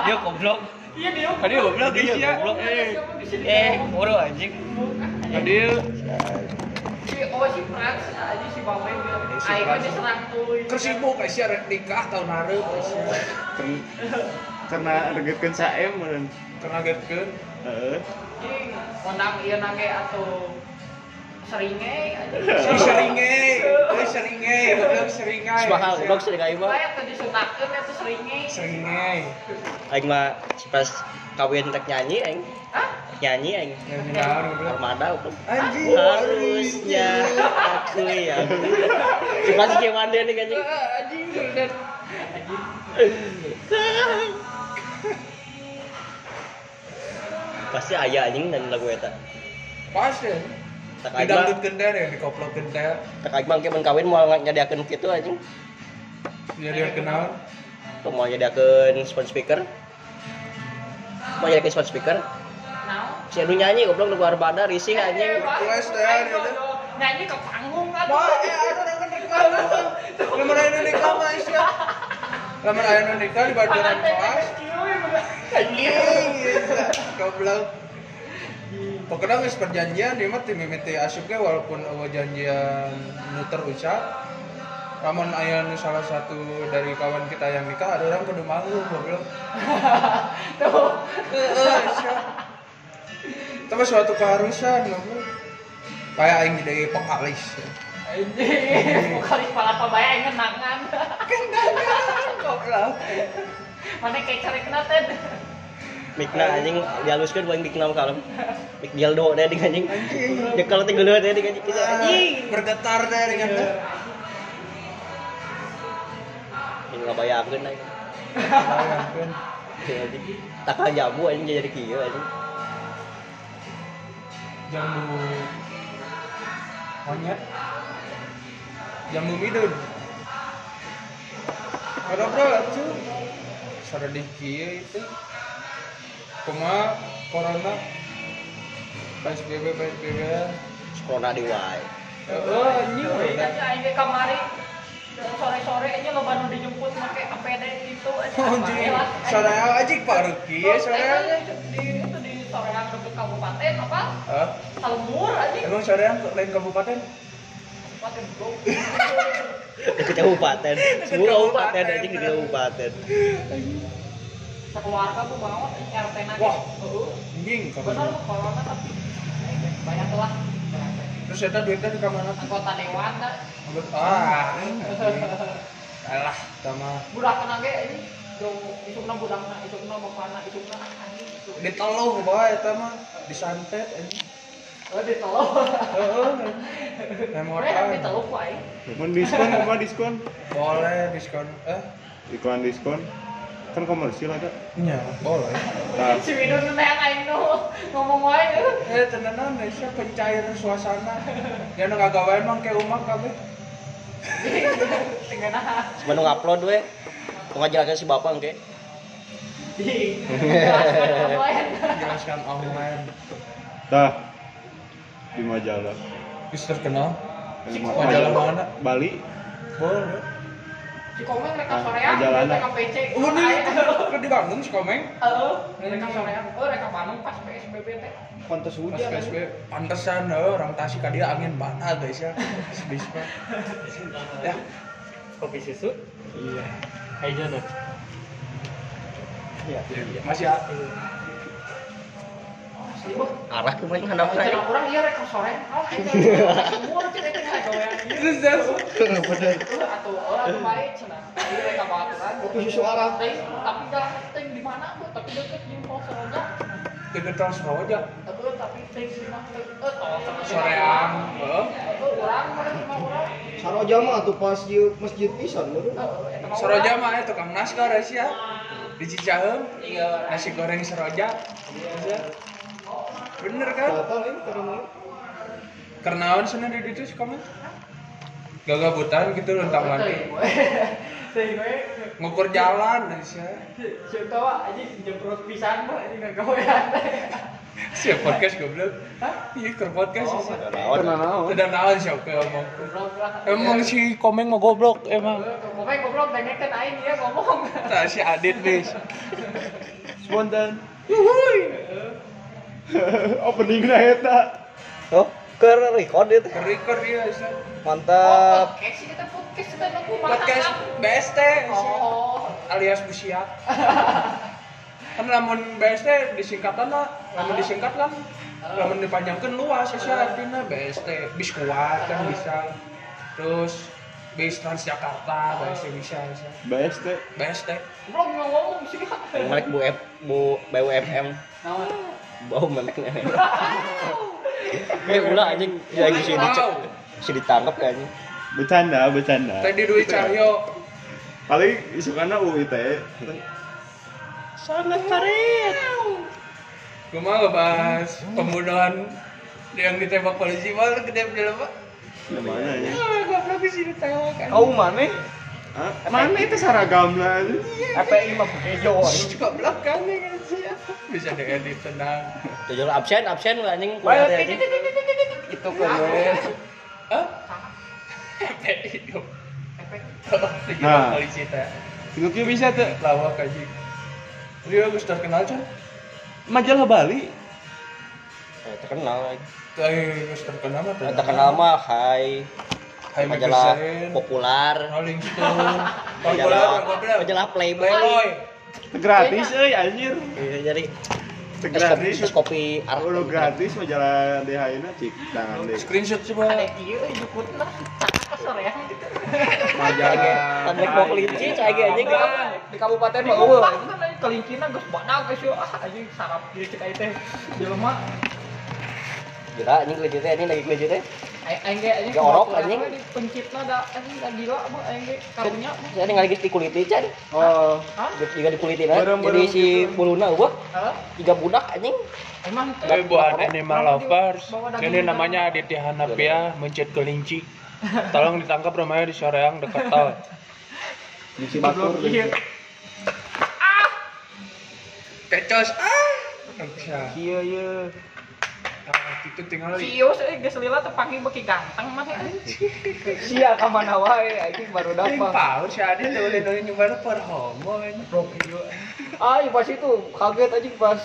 Dia goblok. Iya dia. Tadi goblok Dia guys ya. goblok. Eh, Eh, bodoh anjing. Tadi si oh si Frans aja si. Si Aing Frans. aja serang tuh. Kersibuk guys ya rek nikah tahun guys ya. Karena regetkeun saem. Karena getkeun. Heeh. Menang iya nage atau seringe aja. Si seringe, euy seringe, goblok seringe. Semahal goblok sering aing mah. Kayak tadi sunatkeun eta seringe. Seringe. Aing mah pas kawin tek nyanyi aing. Nyanyi aing. Ya. Armada. Anjing. Harusnya aku yang Cuma si Kewande nih anjing. Anjing bener. Pasti aya anjing dan lagu eta. Pas ya. Tak aing mah, Didangdut gender ya, dikoplok gender. tak aing mah ke mun kawin moal nyadiakeun kitu anjing. Ya dia kenal. Tuh mau nyadiakeun sound speaker. Mau nyadiakeun sound speaker. Si anu nyanyi goblok lagu Armada risih anjing. Wes deh, dia deh. Nyanyi ke panggung kan. Wah, eh ada yang nikah. Lamar aya nikah mah ya. Lamar aya nikah di bajaran kelas. Anjing. Goblok. Pokoknya geus perjanjian dia mah tim mimiti asupnya walaupun eueuh janjian nu terucap. Namun aya nu salah satu dari kawan kita yang nikah ada orang kudu manggung goblok. Tuh. Mah suatu keharusan goblok. Kayak aing jadi vokalis. Anjing, vokalis pala pabaya aing ngenangan. Goblok. Mana kayak cari kena teh. Mikna anjing dihaluskeun buat mikna mah kalem. Mik dildo deh di anjing. Anjing. Ya kalau teh geuleuh deh di anjing. Kita anjing. bergetar deh dengan teh. Ini aing. Bayangkeun. Ya, anjing. Tak jamu anjing jadi kieu anjing. jambu monyet jambu midun ada bro itu sada di itu kuma corona PSBB PSBB Corona di wae. oh anjing we. Aja aing ge kamari sore-sore aja lo baru dijemput make APD gitu aja. anjing sada anjing paruh kieu sada di itu di soreang deket kabupaten apa? Hah? Salmur aja. emang sada yang lain kabupaten Kabupaten bro. Deket kabupaten. Semua kabupaten anjing di kabupaten. Sekeluarga bu banget RT nage. Wah. Anjing Benar kapan bu corona tapi banyak lah. terus eta duitnya di kamana Anggota dewan dah. ah alah sama Budak nage ini. Isukna budakna, isukna bapana, isukna anjing. diteluh bae eta mah disantet anjing Oh, ditolong. heeh apa ditolong ku aing. Mun diskon apa diskon? boleh diskon eh Iklan diskon. Kan komersil ada. nya boleh Nah, Si Widun nanya aing nu ngomong wae. eh tenanan Indonesia pencair suasana ya nu ngagawean mah ke rumah kabeh Tinggal nah. Sebelum upload we. Pengajaran si bapak engke. Di. Jelaskan online. dah di majalah. bisa terkenal Majalah mana? Bali. boleh Si Komeng mereka Ah, sorean, mereka PC. oh nih kan di Bandung si komeng Heeh, mereka sorean. Oh, mereka Bandung pas PSBB teh. Pantas Pas PSB pantesan eh, orang Tasik dia angin mana guys ya sedih ya Kopi susu. Iya. Ayo nah. Iya, masih ya bu. Arah ke handap Orang saya. orang iya itu semua cek itu nggak terus Bener. Atau orang baik cenah. Iya mereka baturan. Kopi susu arah. Tapi tapi dah ting di mana? Tapi deket di pos Seroja. deket terus aja Tapi tapi ting di mana? Eh, soreang eh. Eh, orang mana. Saroja mah tuh pas di masjid pisan baru. Eh, mah Soroja orang. mah ya tukang naskah guys ya di Cicahem Iya. nasi goreng Soroja Bisa. Bener kan? Batal ini karena mau kernaon sana di situ sih kamu gagabutan gitu lentang lagi Teh gue ngukur jalan ya Siapa tahu aja jemprot pisan mah ini nggak gawean. siap podcast goblok? Iya ke podcast sih Karena naon? udah naon sih oke ngomong? emang si komeng mah goblok emang. Pokoknya goblok dengerin aing dia ngomong. tak si Adit bis Spontan. Opening na eta. Oh, ke record itu. Record dia Isa. Mantap. podcast kita podcast kita nunggu Podcast BST oh alias busiat. kan lamun BST disingkatan lah, lamun disingkat kan lamun dipanjangkan luas ya artinya BST bis kuat kan bisa terus bis Transjakarta BST bisa bisa teh. BST belum ngomong sih melek Bu F, Bu BUMM. Nama. Bau memeknya. Eh, ulah anjing ya di sini Wow. si ditangkap kayaknya. Bercanda, bercanda. tadi Dwi Cahyo Paling isukana UI teh. Sangat karet. gue mau ngebahas pembunuhan yang ditembak polisi malah gede dalam apa? Yang mana ya? Ah, goblok sih ditembak kan. Kau mana? Mana itu seragam lah. FPI mah kejo. Goblok kan ya kan sih. Bisa diedit tenang. Tujuh absen absen lah anjing. Kuliah anjing. itu kan Hah? Hidup. Nah. polisi teh. Tengok yuk bisa tuh. Lawak aja. Dia gue terkenal kan? Majalah Bali. Eh, terkenal. Tuh, gue terkenal mah. Eh, Terkenal mah Hai majalah populer. Rolling Stone. Majalah Populer, majalah Playboy. Playboy. Gratis euy anjir. Iya, jadi Gratis. es kopi art. Udah gratis majalah DHI na cik tangan deh. Screenshot coba. ada kieu jukutna kasar ya Majalah. Tandek mau kelinci, cai ge anjing. di kabupaten mah eueuh kelincina geus badak geus yo ah anjing sarap ieu cek teh jelema Gila anjing kelinci teh, ini lagi kelinci teh. Aing aing ge anjing orok, anjing. di pencipna da anjing da gila mah aing ge karunya mah Saya tinggal geus dikuliti can. Oh, juga dikuliti nah. Jadi si buluna Hah? tiga budak anjing. emang buat animal lovers, ini namanya Aditya Hanapia mencet kelinci. Tolong ditangkap rumahnya di Soreang dekat tol. di Cibatur. Iya. Kecos, ah! Bisa. Iya iya. Itu tinggal di Cios eh geus lila teu panggil beki ganteng mah Sia ka mana wae anjing baru dapat. pau si Adit tuh udah nanya nyoba per homo ini. Ah, iya pas itu kaget anjing pas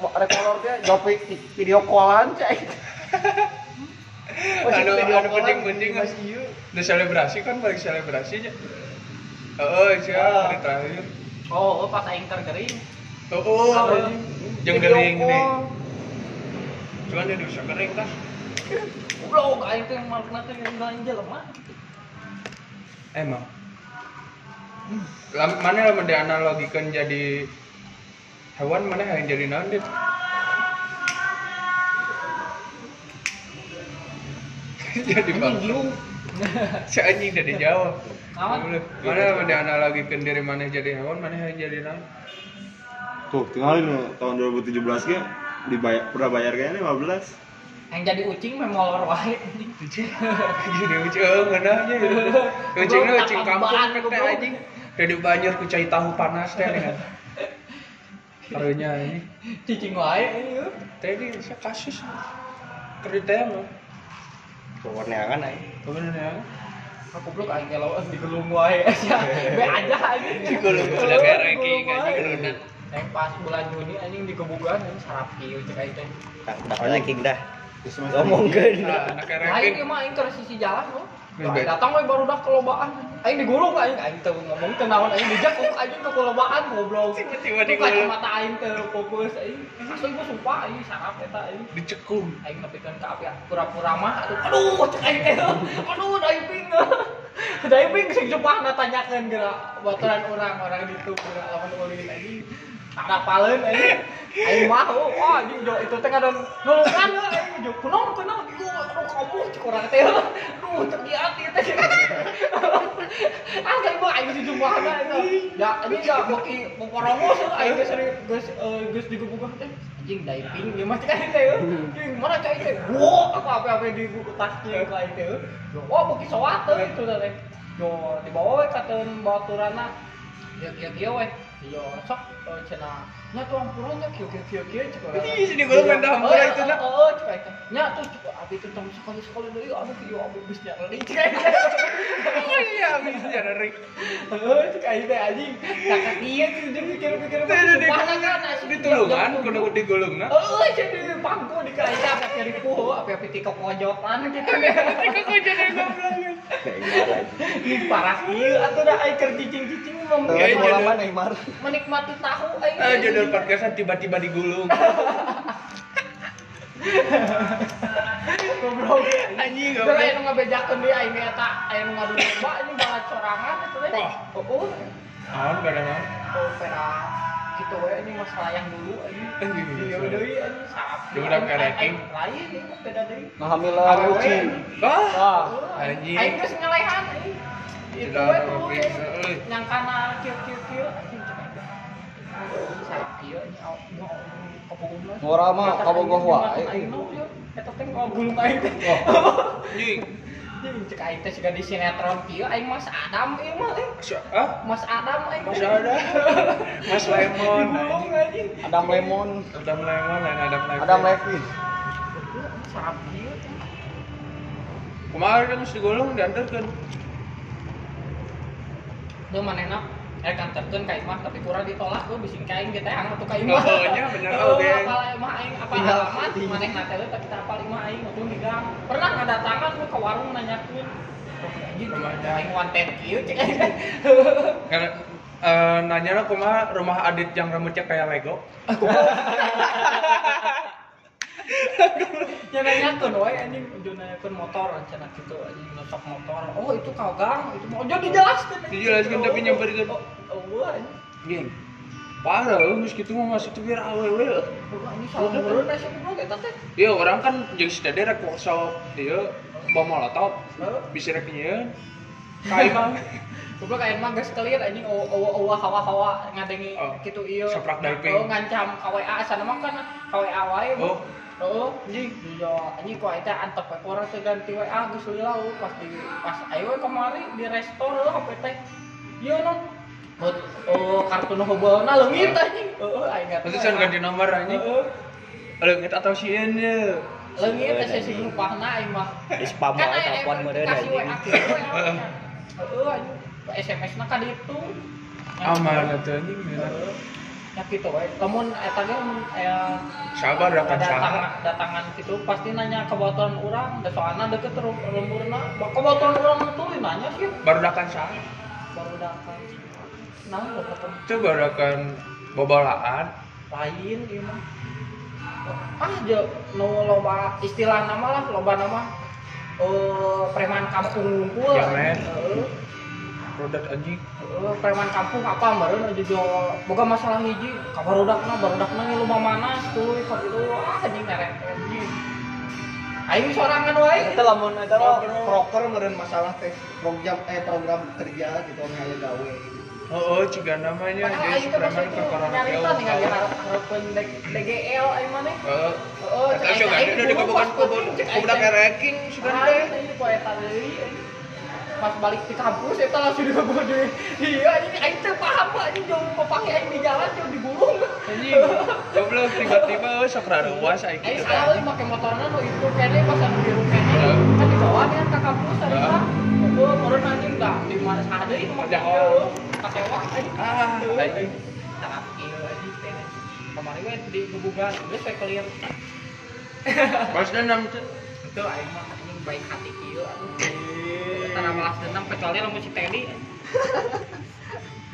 rekolornya jopik video callan cai. Anu anu callan, penting-penting kan. ieu. Udah selebrasi kan balik selebrasi aja. Oh, sih Ah. hari terakhir. Oh, oh, pas aing tergering. Oh, oh, jeung gering nih. Cuman dia bisa kering kan. Goblok aing teh makna teh ninggalin jelema. Emang. Lam, mana lah dianalogikan jadi hewan mana yang jadi naon Dit? jadi bangsa. Si anjing udah dijawab. Naon? Mana lah dianalogikan diri mana jadi hewan, mana yang jadi naon? Tuh, tinggalin tahun 2017 ge dibayar pernah bayar kayaknya 15. Yang jadi ucing mah molor wae jadi ucing ngeunah aja. Ucingnya ucing kampung goblok. anjing. Jadi banyak ku cai tahu panas teh kan. Karunya ini. Cicing wae ini yeuh. Tadi saya kasus kerja mah. Pewarnaan aja. Kebenaran. Aku blok aing kalau digelung wae sia. Be aja anjing. Digelung, udah kayak ranking, wae. gelunan. Yang pas bulan Juni anjing digebugan anjing sarap kieu cek aing teh. Tak tak ranking dah. Ngomongkeun. Nah, Aing mah aing ke sisi jalan loh. Datang we baru dah kelobaan. Aing digulung aing aing teu ngomong teu naon aing dijak kok aing ke kelobaan goblok. Tiba-tiba Itu digulung. Kacamata aing teu fokus aing. Asli gua sumpah aing sarap eta aing. Dicekung. Aing nepikeun ka api pura-pura mah aduh aduh cek aing teh. Aduh diving. Diving sing sumpah tanyakeun geura baturan urang orang ditu geura lamun ulin anjing. Aing. Aing mah oh wah anjing jo itu teh ngadon nulungan aing jo kunaon kunaon ieu aduh kamu cek urang teh. Aduh di hati teh. Ah kayak gua aing sumpahna eta. Ya ini ya beki poporongos aing geus sering eh, geus digebugan teh. Anjing diving mah cek aing teh. Anjing mana cek aing teh. Wah apa apa di buku tasnya aing teh. Wah beki sowat teh itu teh. Yo dibawa we ka teun baturana. Ya kieu kieu we. Yo sok eh, cenah nya tuang puranya kieu kieu kieu cek urang. Ih, sini gua main dahampura itu, nak. Oh, cek aing teh. Nya tuh cek abi itu tong sekali sekali deui aduh kieu abi geus nyari Iya, bisa dari. Heuh, cek aing teh anjing. Kakak ieu tuh dia Teh di Sumpah, kan, di tulungan, kudu di gulungna. Oh, jadi pangku di kain apa nyari puhu, apa apa tiko pojokan gitu nih. Tiko pojokan yang goblok. Ini parah ieu atuh da aing keur cicing-cicing mah Iya, iya, Bola iya. mana Neymar? menikmati tahu aing. Judul podcastnya tiba-tiba digulung. goblok. Anjing, Udah goblok. aing nu ngabejakeun deui aing eta nu ngadu itu teh. Wah. Oh, Naon kada naon? oh pera gitu we ini masalah yang dulu anjing. Anjing, Iya deui anjing. Dia udah. Lain ini beda deui. Anjing. Wah, Wah, Anjing. Aing geus ngelehan. Itu we dulu oke, we. Ngora mah kabogoh wae. No ieu. Eta teh ngabulung aing teh. anjing. Cek aing teh siga di sinetron kieu aing Mas Adam ieu mah eh. Masya, ah, Mas Adam aing. Mas ada. Mas Lemon. Adam Lemon. Adam Lemon, lain Adam Levin. Adam Levin. Sarap kieu teh. Kemarin kan mesti digulung diantarkan. Tuh manehna eh kanterkeun ka imah tapi kurang ditolak tuh bisin kain kita yang atuh ka imah. Oh, nya bener Oh, oge. apal imah aing apa Tinggal alamat tinggal. manehna teh tapi tak apal imah aing atuh di gang. Pernah ngadatangan tuh ke warung nanyakeun. Oh, Rumahnya. aing wanted kieu cek. Karena eh, nanya lah kumaha rumah Adit yang rambutnya kayak Lego. Ya nanyakeun wae anjing udah nanyakeun motor cenah kitu anjing nusok motor. Oh, itu kagang, itu mau jadi dijelaskeun. Dijelaskeun tapi nyamperkeun. Oh, oh, anjing. Geng. Parah, lu geus kitu mah masih tuh biar awewe. Oh, anjing salah meureun asa goblok eta teh. Iya, orang kan jeung si Dede rek workshop dia bawa molotov. Bisa rek nyieun. Kai mah Goblok kayak mah geus clear anjing eueuh hawa-hawa ngadengi Oh, kitu ieu. saprak diving. Oh, ngancam KWA sana mah kan KWA wae. Oh. Heeh, anjing. Iya, anjing kok eta antep we orang teh ganti WA geus lila we pas di pas ayo kemari di resto leuh HP teh. Ieu non. Oh, oh kartu nu heubeulna leungit anjing. Heeh, aing gak Pasti can ganti nomor anjing. Heeh. Leungit atau sieun ya. Leungit teh sesi lupahna aing mah. Di spam Kan wae aya telepon meureun kasih anjing. We. Heeh, anjing. SMS-na ka ditu. Aman atuh anjing. ya gitu we lamun eta ge mun aya Sabar akan saha. datangan gitu pasti nanya kebutuhan orang da soalna deket Ba- kebutuhan orang itu nanya sih Baru dakan saha. baru datang nah datang Itu baru akan bobolaan. lain ieu mah ah je nu loba istilah nama lah loba nama eh preman kampung ngumpul Jamet. Heeh. Rodat anjing. Eh, preman kampung apa meureun aja jo boga masalah hiji ka barudakna barudakna nge lumah mana tuh ka itu ah anjing ngerek anjing aing sorangan wae Eta lamun eta mah proker meureun masalah teh program eh program kerja gitu anu aya gawe gitu. Oh, oh, ciga namanya jadi teh preman corona nyarita nih ngage hareupeun DGL aing mah nih Oh, heeh Kata siya ganda udah digabukan ko udah kereking sudah Ah, ini ku eta deui pas balik ke kampus eta langsung digabung deui iya ini aing teh paham lah ini jauh kepake aing di jalan jauh digulung anjing. Goblok tiba-tiba oh, sok raruas aing Aing gitu kan. make motorna nu itu kene pas anu biru kene. Kan dibawa nih ke kampus tadi mah meureun anjing da di mana saha deui nu make Jauh. anjing. Ah, anjing. tarap ieu anjing teh kemarin we di gubugan geus we clear Pas dendam tuh. itu aing mah anjing baik hati kieu aduh tanah balas dendam kecuali lamun si Teddy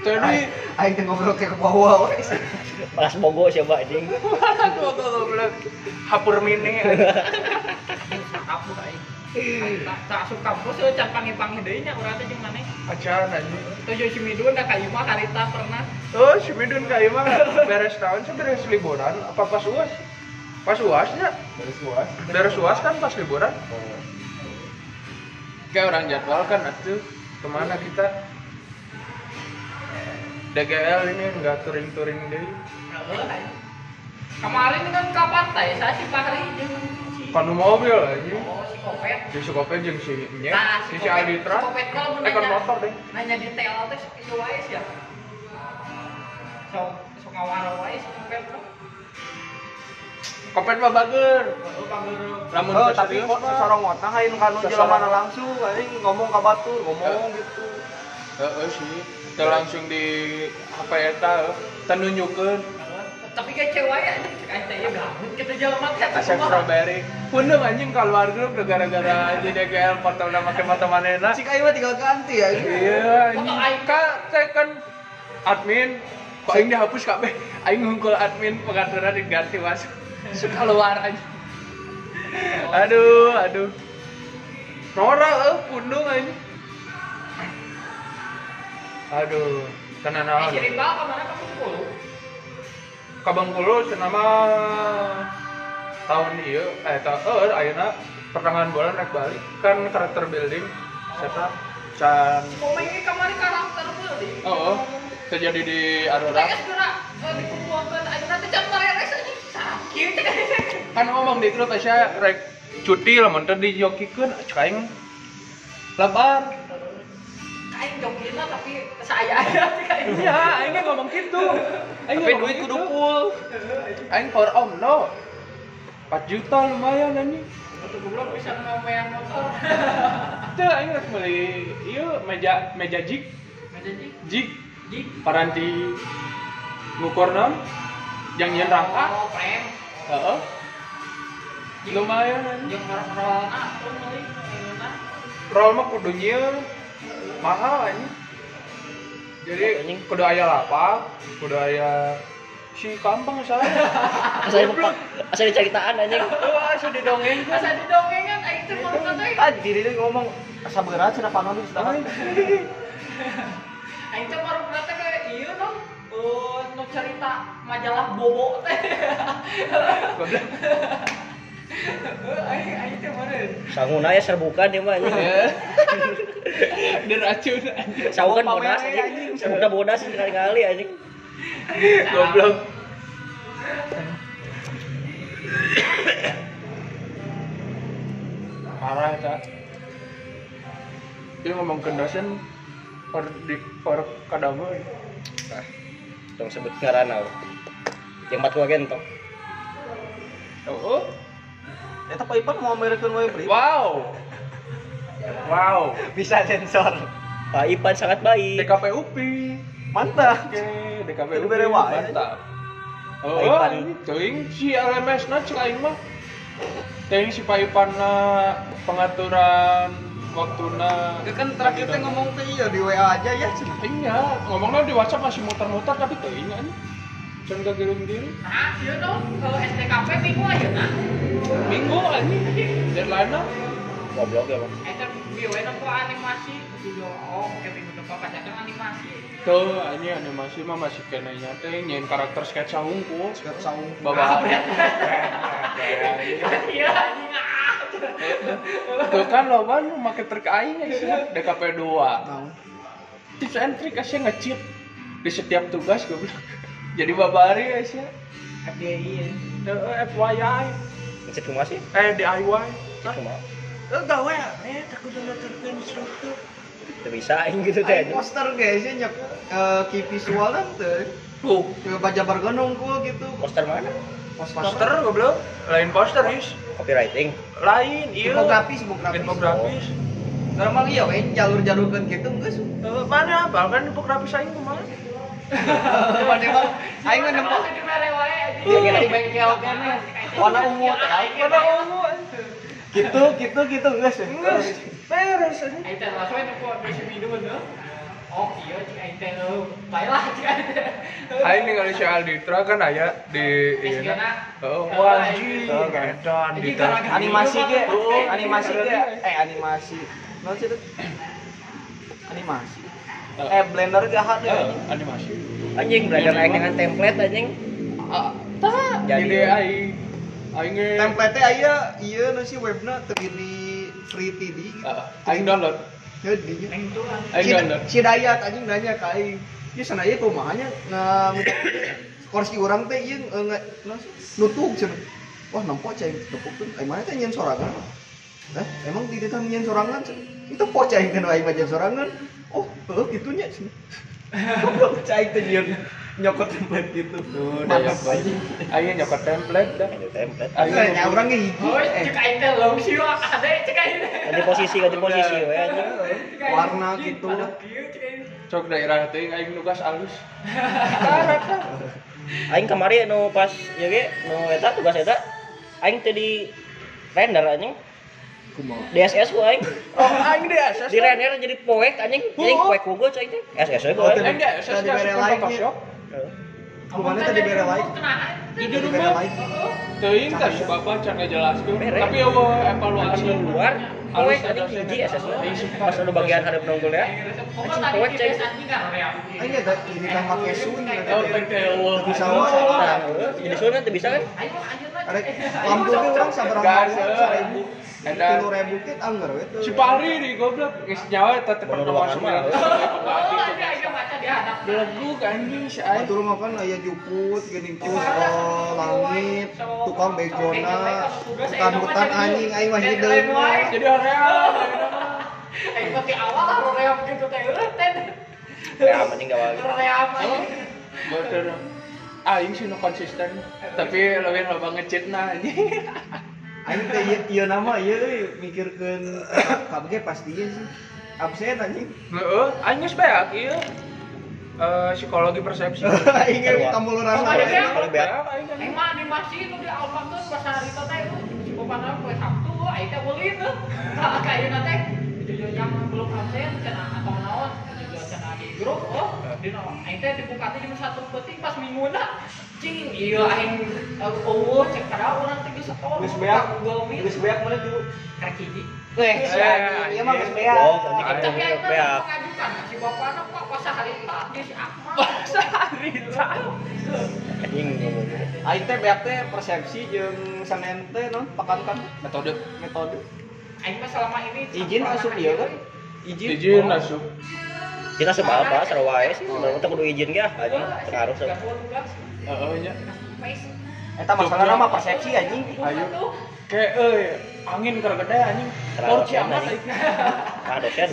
Tadi Aing teh ngobrol ke bawah we. Balas bogo siapa anjing. gua goblok. Hapur mini. sakap aing tak tak asup kampus euy can pangi-pangi deui nya urang teh jeung maneh Acan anjing. itu jeung si Midun da ka imah harita pernah Oh, si Midun kayak mah beres tahun sih beres liburan apa pas uas? Pas uasnya? Beres luas. Beres uas kan pas liburan. Kayak orang jadwal kan atuh ke mana kita? DGL ini nggak touring-touring deh. Kemarin kan ke pantai, saya si Fahri si Kanu mobil aja. Oh, si Kopet. Di Sukope jeung si Nye, Nah, si si Kopet- Aditra. Si Kopet kalau Eh kan nanya, motor deh. nanya detail teh ieu wae sih ya. So, so ngawaro wae si Kopet. Kopet mah bager. Lamun Oh, tapi kok sorong mata hain kanu Sasaran. jelema na langsung aing ngomong ka batur, ngomong gitu. Heeh sih. Teu langsung di apa eta teu nunjukeun tapi kayak cewek ya kayak teh gabut kita jalan mati asap strawberry. Punung anjing keluar grup gara-gara jadi GL foto udah make foto manehna. Cik mah tinggal ganti ya. Iya, Foto saya kan admin kok aing dihapus kabeh. Aing ngungkul admin pengaturan diganti mas. Suka keluar aja. Aduh, aduh. Nora eh pundung aing. Aduh, tenan eh naon. jadi bal ke mana kamu sepuluh Ka Bengkulu senama tahun ieu eh tahun ayeuna pertengahan bulan naik balik kan karakter building serta can komen ini kemarin karakter beli Oh, terjadi di Aurora. Saya gerak eh, dikumpulkan aja beres aja sakit Kan ngomong di grup saya rek cuti lah menteri di jokikeun cek aing lebar. kain jokina tapi saya aja kain Iya, aing ngomong gitu. Aing Tapi duit kudu gitu. full. Aing power om no. 4 juta lumayan anjing. untuk goblok bisa ngomong motor Teu aing rek meuli ieu meja meja jig, Meja jik jig jik paranti ngukur naon? Yang nyeun rangka. oh frame Heeh. Lumayan yang ah beli enak roll mah kudu nyieun mahal anjing jadi Anjing. kudu aya lapak kudu aya si kampung saya Asal mempak, asal diceritaan anjing. wah asa didongeng asa didongengan aing teh mau kata Ah, diri dia ngomong asa berat cenah panon sedangkan. aing teh baru kata kayak ieu dong Oh, nu cerita majalah bobo teh. Eh. Sanguna ya serbukan dia mah anjing. diracun anjing Saukan bodas anjing. Serbukan bodas sekali-kali anjing. goblok parah ya dia ngomong ke dosen per di per kadama Nah, tong sebut ngaranna. Yang matua gentong. oh Eta Pak Ipan mau merekeun wae beri. wow wow Bisa sensor. Pak Ipan sangat baik. DKP UPI Mantap. oke DKP Itu UPI bere wae. mantap oh Paipan. teuing si LMS na cek aing mah teuing si Paipan na pengaturan waktuna Itu kan terakhir teh ngomong teh iya di WA aja ya. iya ngomongnya di WhatsApp masih muter-muter tapi teuing kan Can kegiring-giring Nah, ieu dong ke STKP minggu aja nah. minggu anjing deadline-na Goblok ya, Bang. Eta eta ku animasi video oh kayak minggu depan pacakan animasi. tuh anjing animasi mah masih kena nyate nyain karakter sketsa hungkul Sikat saung. bawa Iya anjing ah. tuh kan lo kan make trik aing ya DKP 2 Naon? tips and trick asya nge-cheat di setiap tugas goblok jadi babari asya FBI. Eh, FYI Ngecek rumah sih. eh DIY Cek rumah. eh gawe eh takut daftarkan instruktur Teu bisa aing gitu teh. Poster guys ya nyak eh, key visual dan teh. tuh Ke baca bergenung ku gitu. Poster mana? poster goblok lain poster is Copywriting. lain iya Infografis, infografis. infografis Normal iya we jalur-jalurkeun gitu geus. Eh, mana apa kan infografis aing kumaha Mana emang aing mah nemu Di mere wae anjing. Iya, iya, di bengkel kene. Warna ungu teh. Aing Warna ungu gitu gitu gitu geus. Enggak, beres anjing. Aing teh langsung itu bisi minum nih. Oh iya cik aing teh eh, baiklah cik aing teh. Aing ningali si Alditra kan aya di SG ieu. Oh, wajib. Edan Ini di Animasi ge, Oh, animasi ge, iya. eh animasi. Naon sih? Animasi. Eh blender ge ada. Eh, animasi. Anjing belajar aing dengan template anjing. Ah, tah. Jadi- aing Template aya ieu nu si webna teu di free TD. Ah, aing download. Ya di Aing tuh kan. Aing si, download. si Dayat anjing nanya ka aing. Ieu sana ieu kumaha nya nga kursi urang teh ieu eh, nutup cenah. Wah nampo cai tepukkeun aing mana teh nyen sorangan. Eh, emang di ditan nyen sorangan cenah. Itu po cai kan aing mah sorangan. Oh, heuh kitu nya cenah. Cai teh nyen nyokot template gitu Tuh, daya bayi. Ayo nyokot template dah. Ada template. Ayo. Kayaknya orang gini Oh, cek aing teh leung sih wah, ada cek aing. Ganti posisi, ganti posisi we anjing. warna gitu Cok daerah teh aing nugas alus. Aing kamari nu pas ya ge nu eta tugas eta aing teh di render anjing. DSS ku aing. Oh, aing asas. Di render jadi poek anjing. Jadi poek unggul cai teh. SS ku Oh, aing. Like-nya. Photoshop. Bukannya tadi bere lain. Jadi rumah. Teuing teh si bapak can ngajelaskeun. Tapi ya bawa evaluasi luar. Kowe tadi hiji ya, asesna iya, pas anu bagian hareup nonggol ya. Kowe cek. Aing oh, ini teh make sun. Oh, teh eueuh bisa wae. Jadi sun bisa kan? Arek lampu ge urang sabaraha? 1000. Eta 3000 kit anggar we. Cipari di goblok geus nyawa tetep teh 9. Beleguk anjing si Aing. Atur makan aya juput geuning terus oh, langit, tukang begona, hutan-hutan anjing aing mah hideung. Jadi hoream. Aing mah ti awal lah hoream gitu teh eureun. Hoream anjing gawal. Gitu. Hoream. Bener. Aing sih nu konsisten, tapi leuwih loba ngecitna anjing. Aing teh iya, iya iya ieu nama ieu mikirkeun kabeh pastinya sih. Absen anjing. Heeh, anjing bae ieu. Eh psikologi persepsi. Oh, ya? Paling beak. Aing mah animasi nu di tuh pas hari itu teh cukupana poe Sabtu aing teh meuli tuh. Nah, teh itu yang belum absen cenah atau naon itu cenah di grup oh di naon aing teh dibuka teh jam 1 penting pas minguna cing iya aing eueuh cek kada urang teh geus sekolah. Geus beak. Geus beak mana tuh? Karek hiji. Eh, ieu mah geus beak. Oh, anjing Tapi aing beak. Si si Akmal. Aing teh beak teh persepsi jeung sanen teh non pakankan Metode metode. Aing mah selama ini Izin asup ieu kan? Izin. izin asup. Kita sebab apa sarua wae sih. Sebenarnya teh kudu izin ge ah, anjing. Terharu Tiga sih. puluh tugas. Heeh nya. Eta masalahna mah persepsi anjing. Ayo. Kayak euy, angin keur gede anjing. Amat. Nah, dosen.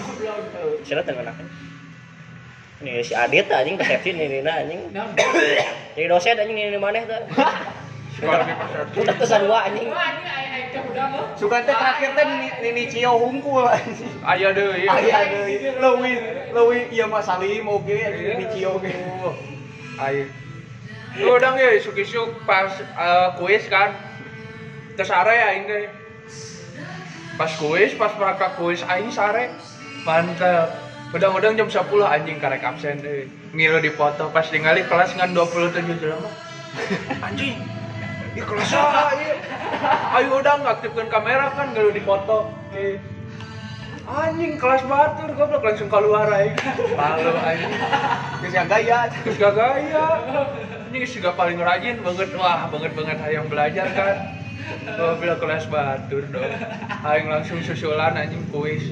Sila. Ini si Adit anjing persepsi ini nah anjing. Jadi dosen anjing ini teh. Psikologi persepsi. Udah sarua anjing. ini. Suka teh terakhir teh Nini- Cio hungkul anjing. Aya deui. Aya deui. Leuwih leuwih ieu mah Salim oge anjing Nini Cio ge. Ayo. Lu udah ya isuk-isuk pas eh, kuis kan. Terus ya teh. Pas kuis, pas praktek kuis aing sare. Mantap. Udang-udang jam 10 anjing karek absen deh. Ngilu di foto pas ningali kelas ngan 27 jelema. Anjing. Di kelas ieu? Ayo udah ngaktifkan kamera kan ngilu di foto. Eh. Anjing kelas batur goblok langsung keluar aing. Malu anjing. Geus yang gaya. Terus gak gaya ini juga paling rajin banget wah banget banget hayang belajar kan oh, bila kelas batur dong hayang langsung susulan anjing kuis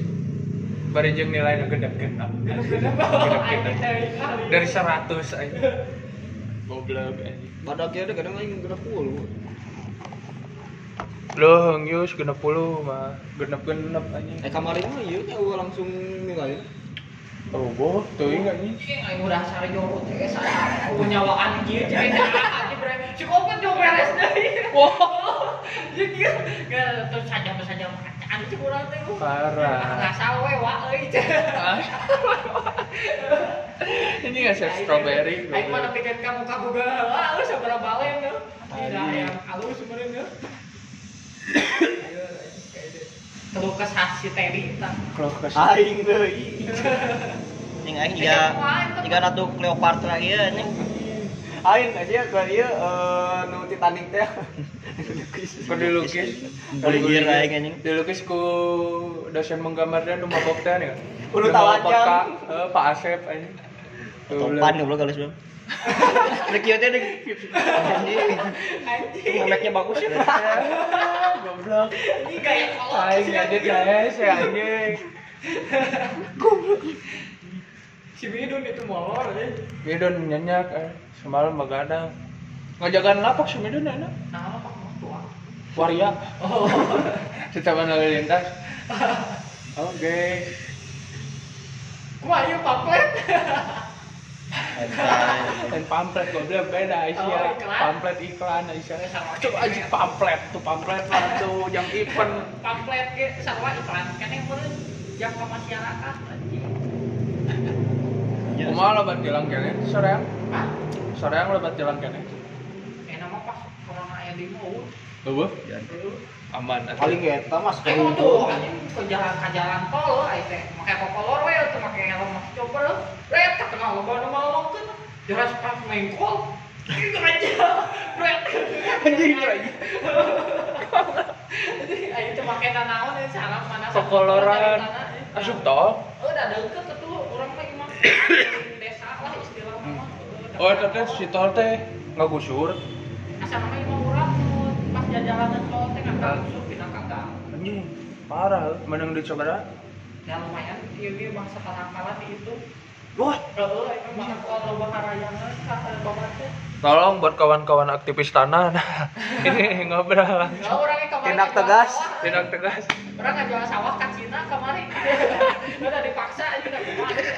bari jeung nilai nu Aing teh kali. dari 100 anjing goblok anjing Badak ya kadang aing genep puluh. Loh, Yus genep puluh mah genep-genep anjing Eh kemarin mah ieu nya langsung ninggalin. oh boh tuh ingat anjing Cing aing udah sare jorot teh saya nyawaan kieu cing anjing bre. Si kopet jo beres deui. Wah. Terus saja saja urang teh. parah sawe ini nggak strawberry Aing mah nepikeun ka muka boga heula euy sabaraha balen euy. Tidak yang halus sebenarnya. Si Teddy tah. kalau ke Aing deui. Anjing aing juga juga ratu Cleopatra ieu anjing. Aing aja ke ieu eh nu Titanic teh. Kau dilukis, Kuliah aing anjing. dilukis ku dosen menggambarnya nu mabok teh nih. Ulu. Kak, eh, Pak Asep anjing. Topan goblok galis belum. Udah kieu teh deh. Anjing. Anjing. Bagus ya. Goblok. Ini gaya kolot. Aing ngedit guys ya anjing. Si Bidun itu molor deh. Midun nyenyak eh. Semalam begadang. Ngajagan lapak si Midun enak. Nah, apa tua? Waria. Oh. Setiap lalu lintas. Oke. Kumaha ieu pamflet? dan pamflet goblok beda Aisyah Oh, iklan. pamflet iklan Aisyah coba aja pamflet tuh pamflet lah tuh yang event pamflet ge sarua iklan keneh meureun jam ke masyarakat anjing. Kumaha lebat jalan kene soreang Hah? soreang lebat jalan kene Eh nama pas corona aya di mau. eueuh aman paling eta mas tuh anjing ke jalan ke jalan tol aya teh make popolor we teu make helm mas coba ret ka tengah loba nu malongkeun. Jelas pas mengkol. Ini aja. Ret. anjing lagi Ayo teu make nanaon ya salah mana Pokoloran. Asup tol Oh, udah deket tuh orang imah di desa lah istilah mah. oh eta teh si tol teh ngagusur asal nama imah urang pas jalanan tol teh ngangkat usul pindah kagak. anjing parah menang di sabara Ya lumayan. Ieu ge bangsa kalakalan di itu. Wah teh. tolong buat kawan-kawan aktivis tanah nah, ini ngobrol Tindak tegas. tindak tegas Orang ngejual sawah ke Cina kemarin. Udah dipaksa aja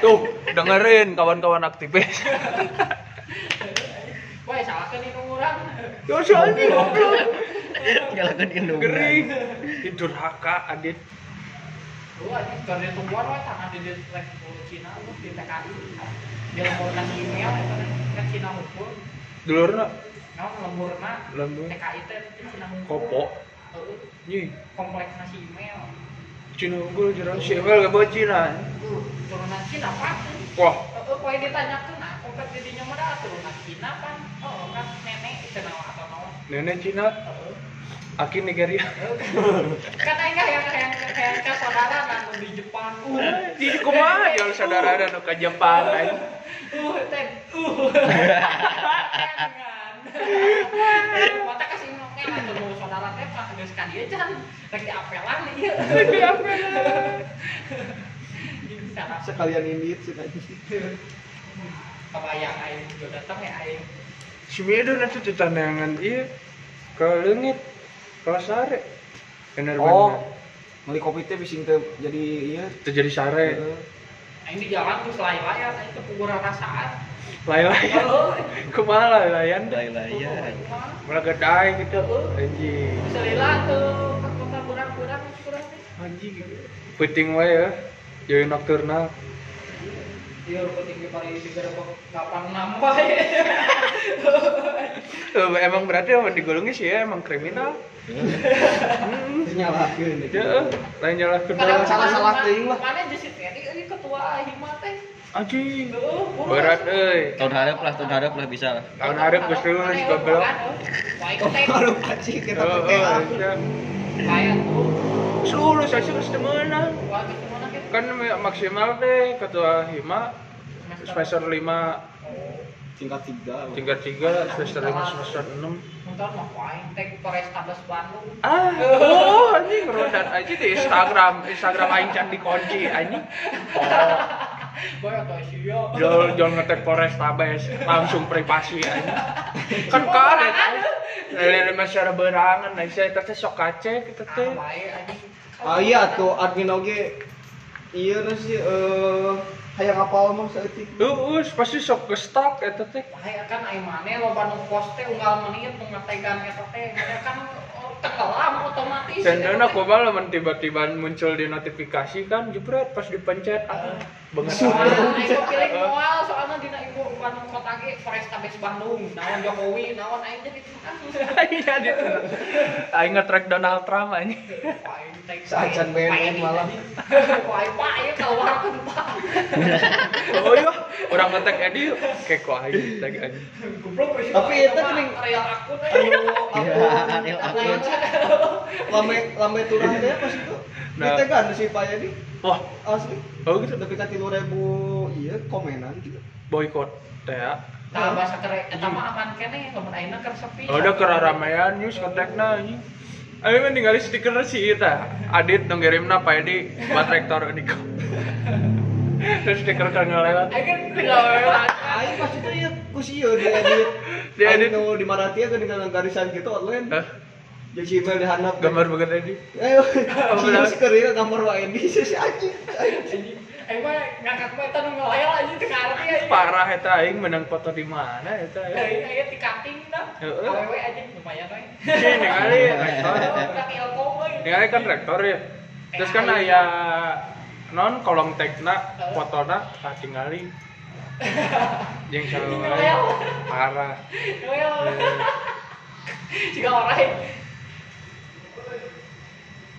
tuh dengerin kawan-kawan aktivis Wah, salah kan ini urang. Terus anjing goblok. Jalan indung. Gering. Tidur haka adit. Lu aja dari tumbuhan wah tanah di Cina di TKI. Dia lembur nasi email itu kan Cina hukum. Dulurna Nah, lemburna lembur TKI di Cina hukum. kopo. Nyi, kompleks nasi email. Cina unggul jerang si Emel gak bawa Cina. Turunan Cina pak. Wah, Heeh, poe ditanyakeun nah kompleks di dinya mah da turunan Cina pan. Oh, kan nenek itu atau naon. nenek Cina. Aki Nigeria. Kan aing yang yang yang ka saudara nanu di Jepang. Uh, Di kumaha jual saudara dan ke Jepang aing. Uh, ten. Uh. Dengan. Mata kasih lah tuh saudara teh pas geus ka dieu can rek diapelan ieu. Diapelan. sekalian indit sih tadi Kebayang aing juga datang ya aing. Si Mido nanti ditandangan iya ke leungit ke sare. Bener oh bener. meli kopi teh bising teh jadi iya Terjadi sare. Aing di jalan tuh selai-laya aing teh kuburan rasaan. Lay-layan. Heuh. Kumaha lay-layan? Lay-layan. Malah gedai gitu. Anjing. Selila tuh kota kurang-kurang kurang. Anjing. Penting wae ya. Jadi nocturnal. Iya, penting di pari di gerbek kapan nambah ya. Eh, emang berarti emang digolongnya sih ya emang kriminal. Nyalakeun Ya, eh, lain Kadang salah-salah teuing lah. Mana jadi Teddy ini ketua hima teh. Anjing. Berat euy. Tahun harap lah, tahun harap lah bisa lah. Tahun harap geus lulus goblok. Wah, itu teh. kalau pasti kita Oh, oh, iya. Kayak. Geus lulus aja geus gitu. Kan maksimal deh ketua hima semester 5 tingkat tiga tingkat 3 semester 5 semester 6 Ntar mah paling teh Polrestabes Bandung. Ah, oh anjing rodat aja di Instagram, Instagram aing can dikunci anjing. Oh, jual jual ngetek Polrestabes langsung privasi anjing. Kan karet. Lele masyarakat berangan, nah saya teh sok kacek kita teh. Ah, iya tuh admin oge iya nu sih eh hayang apal mah saeutik Heeh, pasti sok ke stok eta teh. Bae kan ai mane loba nu post teh unggal menit nu ngategan eta teh. Kan oh, tenggelam otomatis. Cendana aku malah men tiba-tiba muncul di notifikasi kan jebret pas dipencet ah banget. Soalnya aing pilih moal soalnya dina ibu Bandung kota ge Polrestabes Bandung. Naon Jokowi, naon aing jadi kan. Iya gitu. Aing nge-track Donald Trump. Aing teh Seacan BNN malah. Wah, Pak, ieu keluar ke Pak. Oh iya, orang ngetek Edi kayak aing tag wis. Tapi eta geuning- real akun Anu Iya, aku real aku akun. lame turun teh pas itu Nah. kita kan si Pak Yadi Wah, asli oh gitu. tapi ka 3000 iya komenan gitu Boykot teh. ya. Nah, bahasa kere eta mah aman kene lamun ayeuna keur sepi. Oh, udah keraramaian news kontakna anjing. Ayo mah tinggal stiker si eta. Adit dong kirimna Pak Edi buat rektor Uniko. Terus stiker kan ngelewat. Aing kan tinggal lewat. aing pas itu ya ku sieun di edit Di edit. Anu di Maratia kan dengan garisan gitu online? Jadi email dihandap Gambar banget Edi. ayo keur ieu gambar wa Edi si si anjing anjing. Aing mah ngangkat mah eta nu ngelayal aja teu ngarti aja. Parah eta aing menang foto di mana eta. ya. Aing aya di cutting dah. Heeh. Awewe aja lumayan we. Ini ningali rektor. Udah ilko we. Ningali kan rektor ya. Terus kan aya non kolom tagna fotona tak tingali. Ini sarua ngelayal. parah. Ngelayal. Jika orang